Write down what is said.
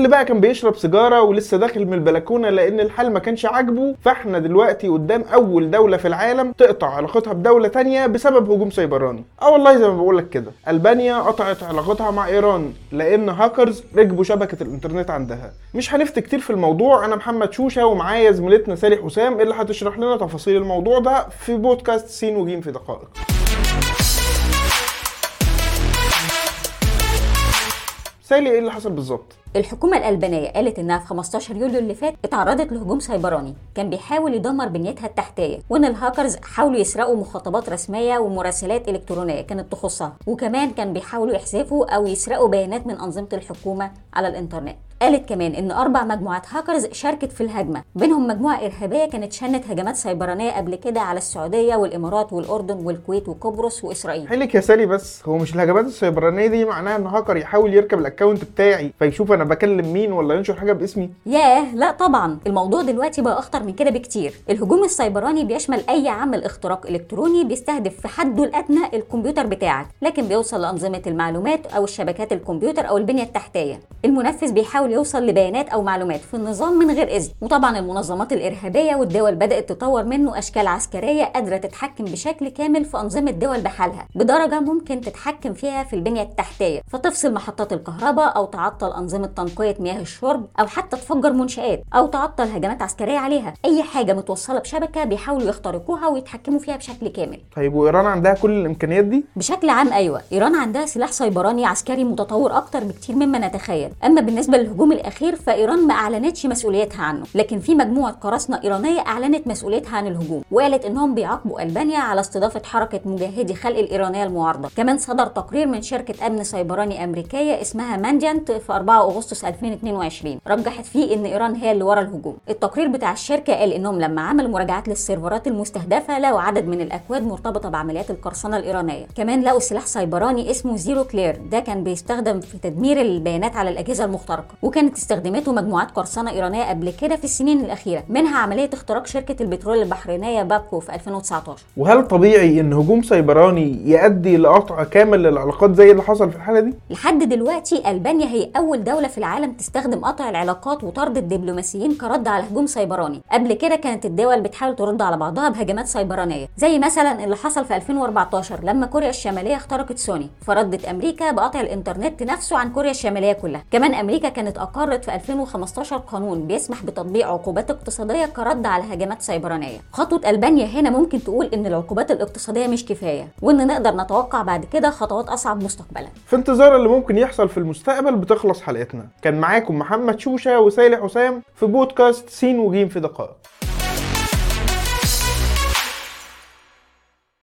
اللي بقى كان بيشرب سيجارة ولسه داخل من البلكونة لأن الحال ما كانش عاجبه فإحنا دلوقتي قدام أول دولة في العالم تقطع علاقتها بدولة تانية بسبب هجوم سيبراني آه والله زي ما بقول لك كده ألبانيا قطعت علاقتها مع إيران لأن هاكرز ركبوا شبكة الإنترنت عندها. مش هنفتي كتير في الموضوع أنا محمد شوشة ومعايا زميلتنا سالي حسام اللي هتشرح لنا تفاصيل الموضوع ده في بودكاست سين وجيم في دقائق. سالي إيه اللي حصل بالظبط؟ الحكومة الألبانية قالت إنها في 15 يوليو اللي فات اتعرضت لهجوم سيبراني. كان بيحاول يدمر بنيتها التحتية وإن الهاكرز حاولوا يسرقوا مخاطبات رسمية ومراسلات إلكترونية كانت تخصها. وكمان كان بيحاولوا يحذفوا أو يسرقوا بيانات من أنظمة الحكومة على الإنترنت. قالت كمان إن أربع مجموعات هاكرز شاركت في الهجمة. بينهم مجموعة إرهابية كانت شنت هجمات سيبرانية قبل كده على السعودية والإمارات والأردن والكويت وقبرص وإسرائيل. حلك يا سالي بس هو مش الهجمات السيبرانية دي معناها إن هاكر يحاول يركب الأكونت بتاعي فيشوف أنا بكلم مين ولا ينشر حاجة باسمي؟ ياه لا طبعا. الموضوع دلوقتي بقى أخطر من كده بكتير. الهجوم السيبراني بيشمل أي عمل اختراق إلكتروني بيستهدف في حده الأدنى الكمبيوتر بتاعك لكن بيوصل لأنظمة المعلومات أو الشبكات الكمبيوتر أو البنية التحتية. المنفذ بيحاول يوصل لبيانات أو معلومات في النظام من غير إذن. وطبعا المنظمات الإرهابية والدول بدأت تطور منه أشكال عسكرية قادرة تتحكم بشكل كامل في أنظمة دول بحالها بدرجة ممكن تتحكم فيها في البنية التحتية فتفصل محطات الكهرباء أو تعطل أنظمة تنقية مياه الشرب أو حتى تفجر منشآت أو تعطل هجمات عسكرية عليها. أي حاجة متوصلة بشبكة بيحاولوا يخترقوها ويتحكموا فيها بشكل كامل. طيب وإيران عندها كل الإمكانيات دي؟ بشكل عام أيوه. إيران عندها سلاح سيبراني عسكري متطور أكتر بكتير مما نتخيل. أما بالنسبة للهجوم الأخير فإيران ما أعلنتش مسؤوليتها عنه. لكن في مجموعة قراصنة إيرانية أعلنت مسؤوليتها عن الهجوم وقالت إنهم بيعاقبوا ألبانيا على استضافة حركة مجاهدي خلق الإيرانية المعارضة. كمان صدر تقرير من شركة أمن سيبراني أمريكية اسمها Mandiant في 4 أغسطس 2022 رجحت فيه إن إيران هي اللي ورا الهجوم. التقرير بتاع الشركة قال إنهم لما عملوا مراجعات للسيرفرات المستهدفة لقوا عدد من الأكواد مرتبطة بعمليات القرصنة الإيرانية. كمان لقوا سلاح سيبراني اسمه ZeroCleare. ده كان بيستخدم في تدمير البيانات على الأجهزة المخترقة. وكانت استخدمته مجموعات قرصنة إيرانية قبل كده في السنين الأخيرة منها عملية اختراق شركة البترول البحرينية بابكو في 2019 وهل طبيعي إن هجوم سيبراني يؤدي لقطع كامل للعلاقات زي اللي حصل في الحالة دي؟ لحد دلوقتي ألبانيا هي أول دولة في العالم تستخدم قطع العلاقات وطرد الدبلوماسيين كرد على هجوم سيبراني. قبل كده كانت الدول بتحاول ترد على بعضها بهجمات سيبرانية زي مثلا اللي حصل في 2014 لما كوريا الشمالية اخترقت سوني فردت أمريكا بقطع الإنترنت نفسه عن كوريا الشمالية كلها. كمان أمريكا كانت أقرت في 2015 قانون بيسمح بتطبيق عقوبات اقتصادية كرد على هجمات سيبرانية. خطوة ألبانيا هنا ممكن تقول إن العقوبات الاقتصادية مش كفاية وإن نقدر نتوقع بعد كده خطوات أصعب مستقبلا. في انتظار اللي ممكن يحصل في المستقبل بتخلص حلقتنا. كان معاكم محمد شوشة وسالي حسام في بودكاست سين وجيم في دقائق.